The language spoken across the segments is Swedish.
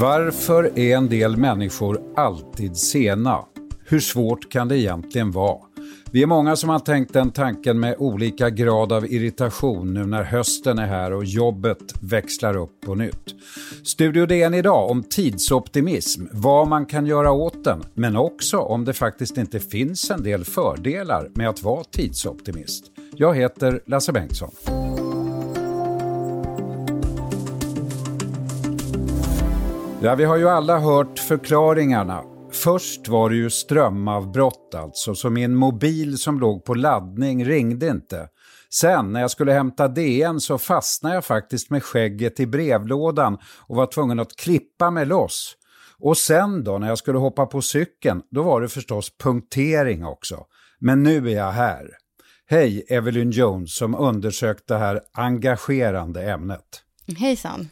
Varför är en del människor alltid sena? Hur svårt kan det egentligen vara? Vi är många som har tänkt den tanken med olika grad av irritation nu när hösten är här och jobbet växlar upp på nytt. Studio DN idag om tidsoptimism, vad man kan göra åt den, men också om det faktiskt inte finns en del fördelar med att vara tidsoptimist. Jag heter Lasse Bengtsson. Ja, vi har ju alla hört förklaringarna. Först var det ju strömavbrott alltså, så min mobil som låg på laddning ringde inte. Sen när jag skulle hämta DN så fastnade jag faktiskt med skägget i brevlådan och var tvungen att klippa mig loss. Och sen då när jag skulle hoppa på cykeln, då var det förstås punktering också. Men nu är jag här. Hej Evelyn Jones som undersökt det här engagerande ämnet. Hejsan.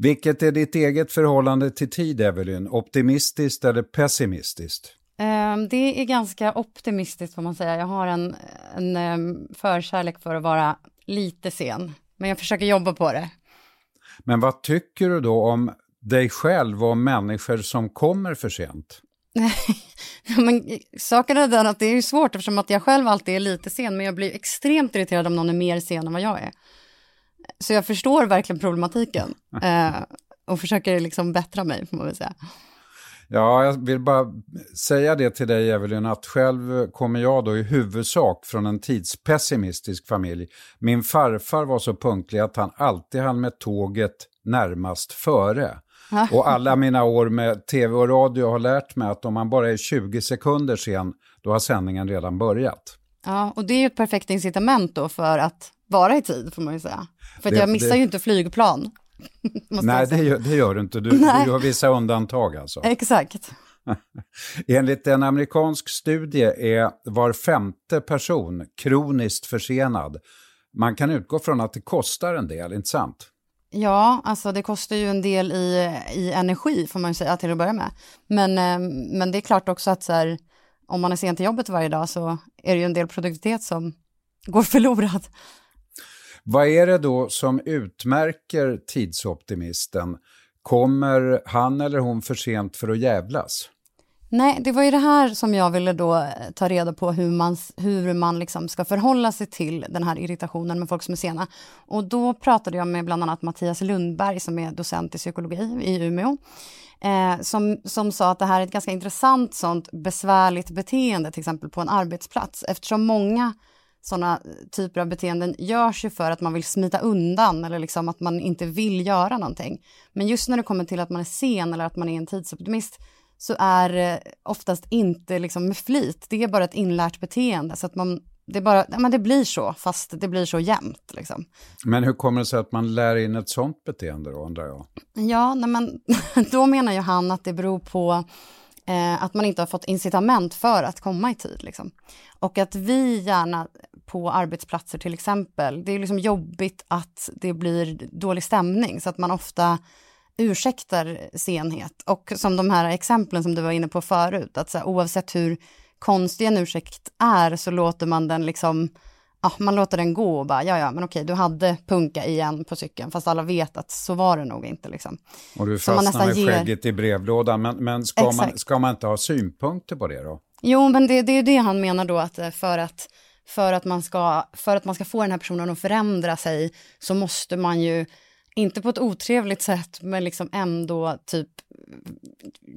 Vilket är ditt eget förhållande till tid, Evelyn? Optimistiskt eller pessimistiskt? Um, det är ganska optimistiskt får man säga. Jag har en, en um, förkärlek för att vara lite sen, men jag försöker jobba på det. Men vad tycker du då om dig själv och om människor som kommer för sent? men saken är den att det är svårt eftersom att jag själv alltid är lite sen, men jag blir extremt irriterad om någon är mer sen än vad jag är. Så jag förstår verkligen problematiken eh, och försöker liksom bättra mig, får man väl säga. Ja, jag vill bara säga det till dig Evelyn, att själv kommer jag då i huvudsak från en tidspessimistisk familj. Min farfar var så punktlig att han alltid hann med tåget närmast före. Och alla mina år med tv och radio har lärt mig att om man bara är 20 sekunder sen, då har sändningen redan börjat. Ja, och det är ju ett perfekt incitament då för att vara i tid, får man ju säga. För det, jag missar det... ju inte flygplan. Nej, det gör, det gör, du inte. Du, du har vissa undantag alltså. Exakt. Enligt en amerikansk studie är var femte person kroniskt försenad. Man kan utgå från att det kostar en del, inte sant? Ja, alltså det kostar ju en del i, i energi får man ju säga till att börja med. Men, eh, men det är klart också att så här, om man är sen till jobbet varje dag så är det ju en del produktivitet som går förlorad. Vad är det då som utmärker tidsoptimisten? Kommer han eller hon för sent för att jävlas? Nej, det var ju det här som jag ville då eh, ta reda på hur man, hur man liksom ska förhålla sig till den här irritationen med folk som är sena. Och då pratade jag med bland annat Mattias Lundberg som är docent i psykologi i Umeå. Eh, som, som sa att det här är ett ganska intressant sånt besvärligt beteende till exempel på en arbetsplats eftersom många sådana typer av beteenden görs ju för att man vill smita undan eller liksom att man inte vill göra någonting. Men just när det kommer till att man är sen eller att man är en tidsoptimist så är det oftast inte liksom med flit. Det är bara ett inlärt beteende så att man det, bara, men det blir så, fast det blir så jämnt. Liksom. Men hur kommer det sig att man lär in ett sånt beteende då, undrar jag? Ja, nej, men då menar ju han att det beror på eh, att man inte har fått incitament för att komma i tid. Liksom. Och att vi gärna på arbetsplatser till exempel, det är liksom jobbigt att det blir dålig stämning så att man ofta ursäktar senhet. Och som de här exemplen som du var inne på förut, att så här, oavsett hur konstig en ursäkt är så låter man den liksom, ja, man låter den gå och bara, ja, ja, men okej, du hade punka igen på cykeln, fast alla vet att så var det nog inte liksom. Och du fastnar med ger... skägget i brevlådan, men, men ska, man, ska man inte ha synpunkter på det då? Jo, men det, det är det han menar då, att eh, för att, för, att man ska, för att man ska få den här personen att förändra sig så måste man ju, inte på ett otrevligt sätt, men liksom ändå typ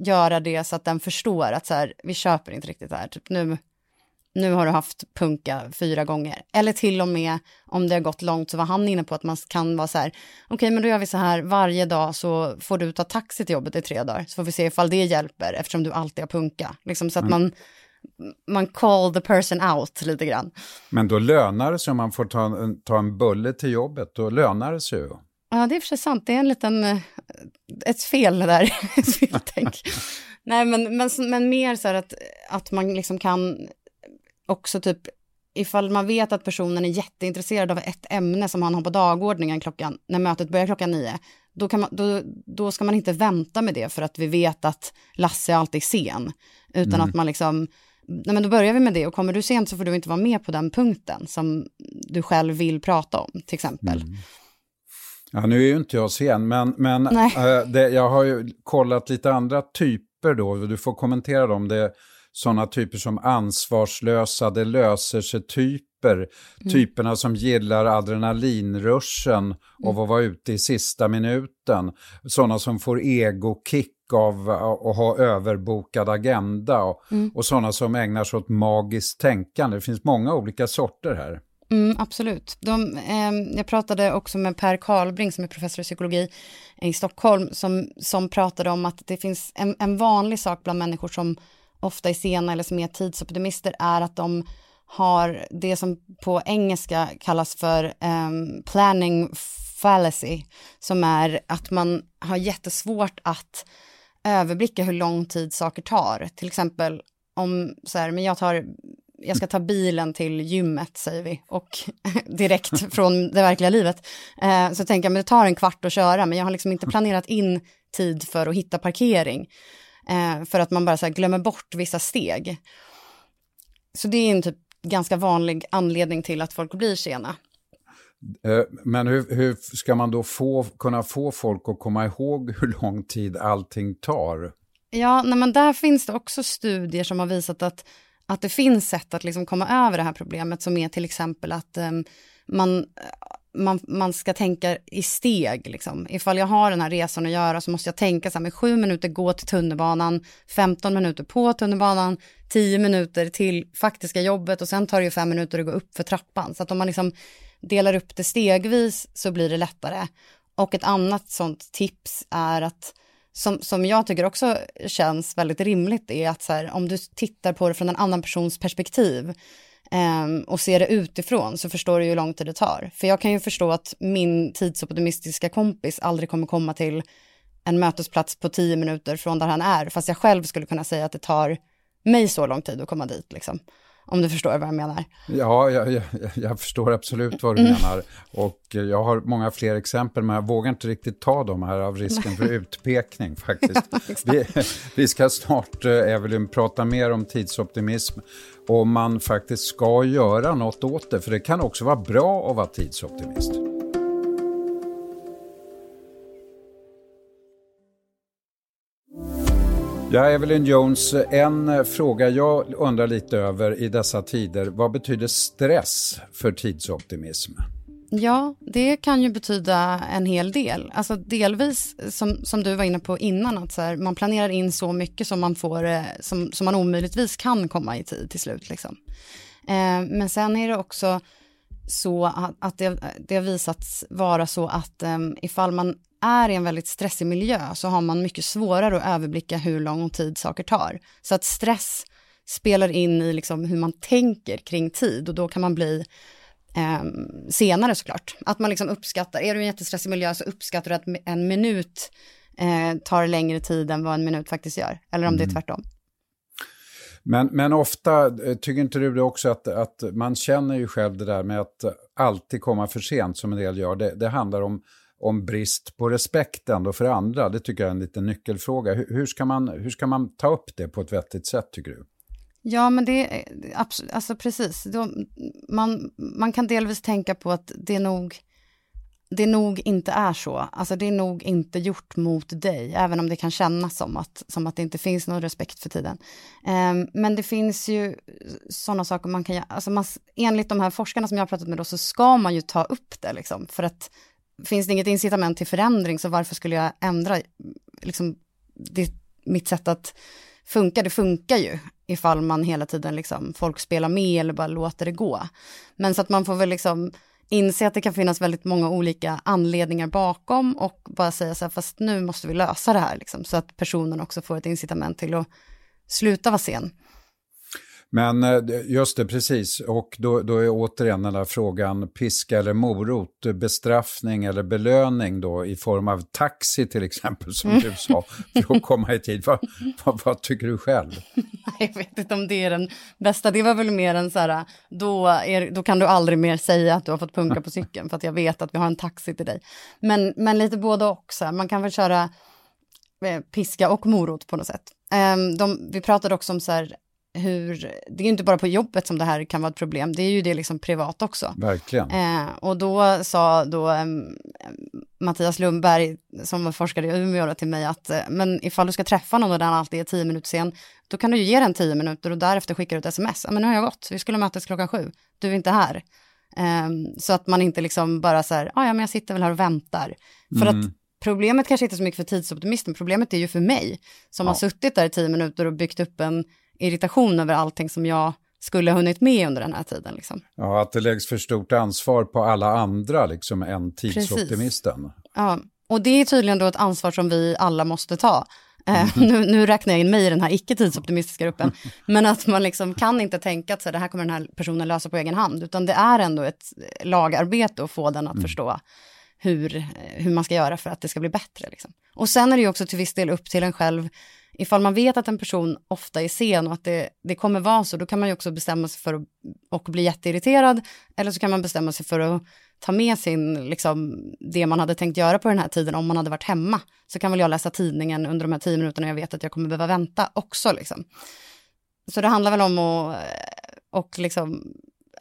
göra det så att den förstår att så här, vi köper inte riktigt det här, typ nu, nu har du haft punka fyra gånger. Eller till och med om det har gått långt så var han inne på att man kan vara så här, okej okay, men då gör vi så här, varje dag så får du ta taxi till jobbet i tre dagar, så får vi se ifall det hjälper eftersom du alltid har punka. Liksom så att mm. man, man call the person out lite grann. Men då lönar det sig om man får ta en, ta en bulle till jobbet, då lönar det sig ju. Ja, det är för sig sant. Det är en liten, eh, ett fel där, ett feltänk. Nej, men, men, men mer så här att, att man liksom kan också typ, ifall man vet att personen är jätteintresserad av ett ämne som han har på dagordningen klockan, när mötet börjar klockan nio, då, kan man, då, då ska man inte vänta med det för att vi vet att Lasse alltid är sen. Utan mm. att man liksom, nej men då börjar vi med det och kommer du sent så får du inte vara med på den punkten som du själv vill prata om till exempel. Mm. Ja, nu är ju inte jag sen, men, men äh, det, jag har ju kollat lite andra typer då, du får kommentera dem. Det sådana typer som ansvarslösa, det löser sig-typer, mm. typerna som gillar adrenalinruschen och mm. att vara ute i sista minuten, sådana som får egokick av att ha överbokad agenda och, mm. och sådana som ägnar sig åt magiskt tänkande. Det finns många olika sorter här. Mm, absolut. De, eh, jag pratade också med Per Karlbring som är professor i psykologi i Stockholm som, som pratade om att det finns en, en vanlig sak bland människor som ofta är sena eller som är tidsoptimister är att de har det som på engelska kallas för um, planning fallacy, som är att man har jättesvårt att överblicka hur lång tid saker tar. Till exempel om så här, men jag tar jag ska ta bilen till gymmet, säger vi, och direkt från det verkliga livet. Eh, så tänker jag, men det tar en kvart att köra, men jag har liksom inte planerat in tid för att hitta parkering. Eh, för att man bara så glömmer bort vissa steg. Så det är en typ ganska vanlig anledning till att folk blir sena. Eh, men hur, hur, ska man då få, kunna få folk att komma ihåg hur lång tid allting tar? Ja, nej, men där finns det också studier som har visat att att det finns sätt att liksom komma över det här problemet som är till exempel att um, man, man, man ska tänka i steg. Liksom. Ifall jag har den här resan att göra så måste jag tänka så här med sju minuter gå till tunnelbanan, 15 minuter på tunnelbanan, 10 minuter till faktiska jobbet och sen tar det ju fem minuter att gå upp för trappan. Så att om man liksom delar upp det stegvis så blir det lättare. Och ett annat sånt tips är att som, som jag tycker också känns väldigt rimligt är att så här, om du tittar på det från en annan persons perspektiv Ehm, och ser det utifrån så förstår du hur lång tid det tar. För jag kan ju förstå att min tidsoptimistiska kompis aldrig kommer komma till en mötesplats på tio minuter från där han är, fast jag själv skulle kunna säga att det tar mig så lång tid att komma dit. Liksom. Om du förstår vad jag menar. Ja, jag, jag, jag förstår absolut vad du mm. menar. Och jag har många fler exempel, men jag vågar inte riktigt ta dem här av risken för utpekning faktiskt. Ja, vi, vi, ska snart, eh, Evelyn, prata mer om tidsoptimism. Och man faktiskt ska göra något åt det, för det kan också vara bra att vara tidsoptimist. Ja, Evelyn Jones, en fråga jag undrar lite över i dessa tider. Vad betyder stress för tidsoptimism? Ja, det kan ju betyda en hel del. Alltså delvis, som, som du var inne på innan, att så här, man planerar in så mycket som man, får, eh, som, som man omöjligtvis kan komma i tid till slut. Liksom. Eh, men sen är det också så att, att det, det har visats vara så att eh, ifall man är i en väldigt stressig miljö så har man mycket svårare att överblicka hur lång tid saker tar. Så att stress spelar in i liksom hur man tänker kring tid och då kan man bli eh, senare såklart. Att man liksom uppskattar, är du i en jättestressig miljö så uppskattar du att en minut eh, tar längre tid än vad en minut faktiskt gör. Eller om mm. det är mm. tvärtom. Men, men ofta, eh, tycker inte du det också att, att man känner ju själv det där med att alltid komma för sent som en del gör. Det, det handlar om om brist på respekt ändå för andra. Det tycker jag är en liten nyckelfråga. Hur, hur, ska man, hur ska man ta upp det på ett vettigt sätt tycker du? Ja, men det är alltså precis. man, man kan delvis tänka på att det nog, det nog inte är så. Alltså det är nog inte gjort mot dig, även om det kan kännas som att, som att det inte finns någon respekt för tiden. Um, men det finns ju sådana saker man kan göra. Alltså man, enligt de här forskarna som jag har pratat med då så ska man ju ta upp det liksom, för att finns det inget incitament till förändring, så varför skulle jag ändra liksom, det, mitt sätt att funka? Det funkar ju ifall man hela tiden, liksom, folk spelar med eller bara låter det gå. Men så att man får väl liksom inse att det kan finnas väldigt många olika anledningar bakom och bara säga så här, fast nu måste vi lösa det här, liksom, så att personen också får ett incitament till att sluta vara sen. Men eh, just det, precis. Och då, då är återigen den där frågan, piska eller morot, bestraffning eller belöning då i form av taxi till exempel, som du sa, för att komma i tid. Vad, vad, vad tycker du själv? Jag vet inte om det är den bästa. Det var väl mer en så här, då, är, då kan du aldrig mer säga att du har fått punka på cykeln, för att jag vet att vi har en taxi till dig. Men, men lite både också. Man kan väl köra eh, piska och morot på något sätt. Um, de, vi pratade också om så här, hur, det är ju inte bara på jobbet som det här kan vara ett problem, det är ju det liksom privat också. Verkligen. Eh, och då sa då eh, Mattias Lundberg, som var forskare i Umeå, till mig att eh, men ifall du ska träffa någon och den alltid är tio minuter sen, då kan du ju ge den tio minuter och därefter skickar du ett sms. Men nu har jag gått, vi skulle mötas klockan sju, du är inte här. Ehm, så att man inte liksom bara så här, ah, ja men jag sitter väl här och väntar. För mm. att problemet kanske inte är så mycket för tidsoptimisten, problemet är ju för mig, som ja. har suttit där i tio minuter och byggt upp en irritation över allting som jag skulle ha hunnit med under den här tiden. Liksom. Ja, att det läggs för stort ansvar på alla andra liksom, än tidsoptimisten. Precis. Ja, och det är tydligen då ett ansvar som vi alla måste ta. Mm. nu, nu räknar jag in mig i den här icke-tidsoptimistiska gruppen, men att man liksom kan inte tänka att så, det här kommer den här personen lösa på egen hand, utan det är ändå ett lagarbete att få den att mm. förstå hur, hur man ska göra för att det ska bli bättre. Liksom. Och sen är det ju också till viss del upp till en själv ifall man vet att en person ofta är sen och att det, det kommer vara så, då kan man ju också bestämma sig för att och bli jätteirriterad, eller så kan man bestämma sig för att ta med sin, liksom, det man hade tänkt göra på den här tiden om man hade varit hemma. Så kan väl jag läsa tidningen under de här tio minuterna jag vet att jag kommer behöva vänta också. Liksom. Så det handlar väl om att och liksom,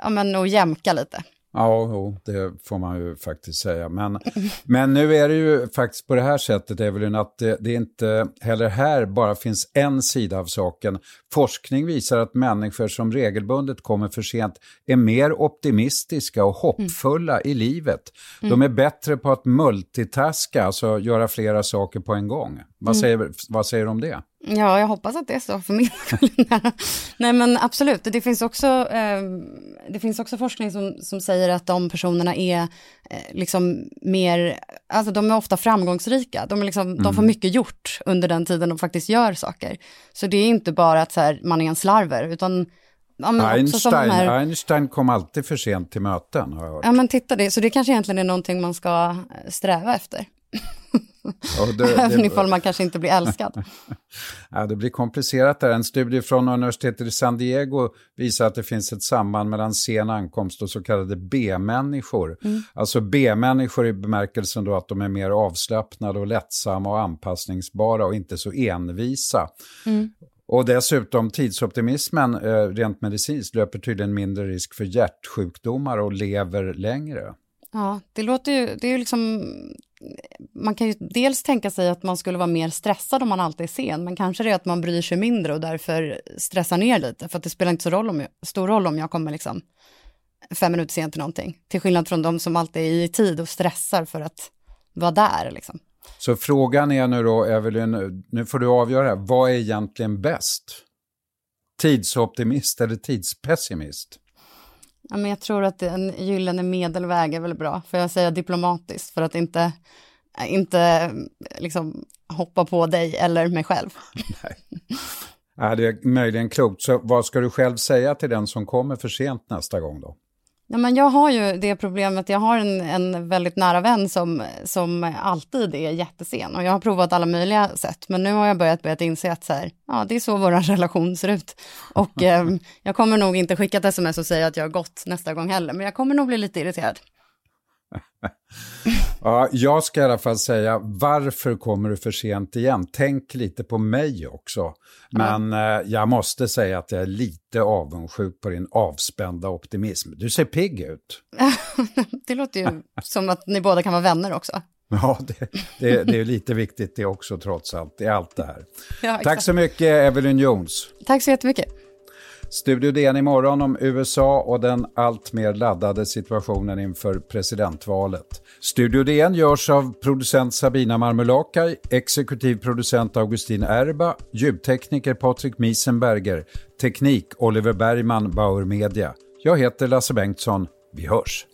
ja, men, att jämka lite. Ja, jo, det får man ju faktiskt säga. Men, men nu är det ju faktiskt på det här sättet, Evelyn, att det, det inte heller här bara finns en sida av saken. Forskning visar att människor som regelbundet kommer för sent är mer optimistiska och hoppfulla mm. i livet. De är bättre på att multitaska, alltså göra flera saker på en gång. Vad mm. säger, vad säger du om det? Ja, jag hoppas att det är så för min. Nej, men absolut. Det finns också, eh, det finns också forskning som, som säger att de personerna är eh, liksom mer, alltså de är ofta framgångsrika. De, är liksom, mm. de får mm. mycket gjort under den tiden de faktiskt gör saker. Så det är inte bara att så här, man är en slarver, utan Ja, Einstein, här... Einstein kom alltid för sent till möten. Har jag hört. Ja, men titta det. Så det kanske egentligen är någonting man ska sträva efter. Det, Även ifall man kanske inte blir älskad. ja, det blir komplicerat där. En studie från universitetet i San Diego visar att det finns ett samband mellan sen ankomst och så kallade B-människor. Mm. Alltså B-människor i bemärkelsen då att de är mer avslappnade och lättsamma och anpassningsbara och inte så envisa. Mm. Och dessutom tidsoptimismen eh, rent medicinskt löper tydligen mindre risk för hjärtsjukdomar och lever längre. Ja, det låter ju, det är ju liksom, man kan ju dels tänka sig att man skulle vara mer stressad om man alltid är sen, men kanske det är att man bryr sig mindre och därför stressar ner lite, för att det spelar inte så roll om jag, stor roll om jag kommer liksom fem minuter sent till någonting, till skillnad från de som alltid är i tid och stressar för att vara där liksom. Så frågan är nu då, Evelyn, nu får du avgöra, vad är egentligen bäst? Tidsoptimist eller tidspessimist? Ja, men jag tror att en gyllene medelväg är väl bra, får jag säga diplomatiskt, för att inte, eh, inte eh, liksom hoppa på dig eller mig själv. Nej. Ja, det är möjligen klokt. Så vad ska du själv säga till den som kommer för sent nästa gång då? Ja, men jag har ju det problemet, jag har en, en väldigt nära vän som, som alltid är jättesen och jag har provat alla möjliga sätt men nu har jag börjat, börjat inse att så här, ja, det är så vår relation ser ut. Och eh, jag kommer nog inte skicka ett sms och säga att jag har gått nästa gång heller men jag kommer nog bli lite irriterad. ja, jag ska i alla fall säga, varför kommer du för sent igen? Tänk lite på mig också. Men mm. eh, jag måste säga att jag är lite avundsjuk på din avspända optimism. Du ser pigg ut. det låter ju som att ni båda kan vara vänner också. Ja, det, det, det är lite viktigt det också trots allt, i allt det här. Ja, Tack så mycket, Evelyn Jones. Tack så jättemycket. Studio DN imorgon om USA och den alltmer laddade situationen inför presidentvalet. Studio DN görs av producent Sabina Marmulakai, exekutiv producent Augustin Erba, ljudtekniker Patrik Miesenberger, teknik Oliver Bergman, Bauer Media. Jag heter Lasse Bengtsson. Vi hörs!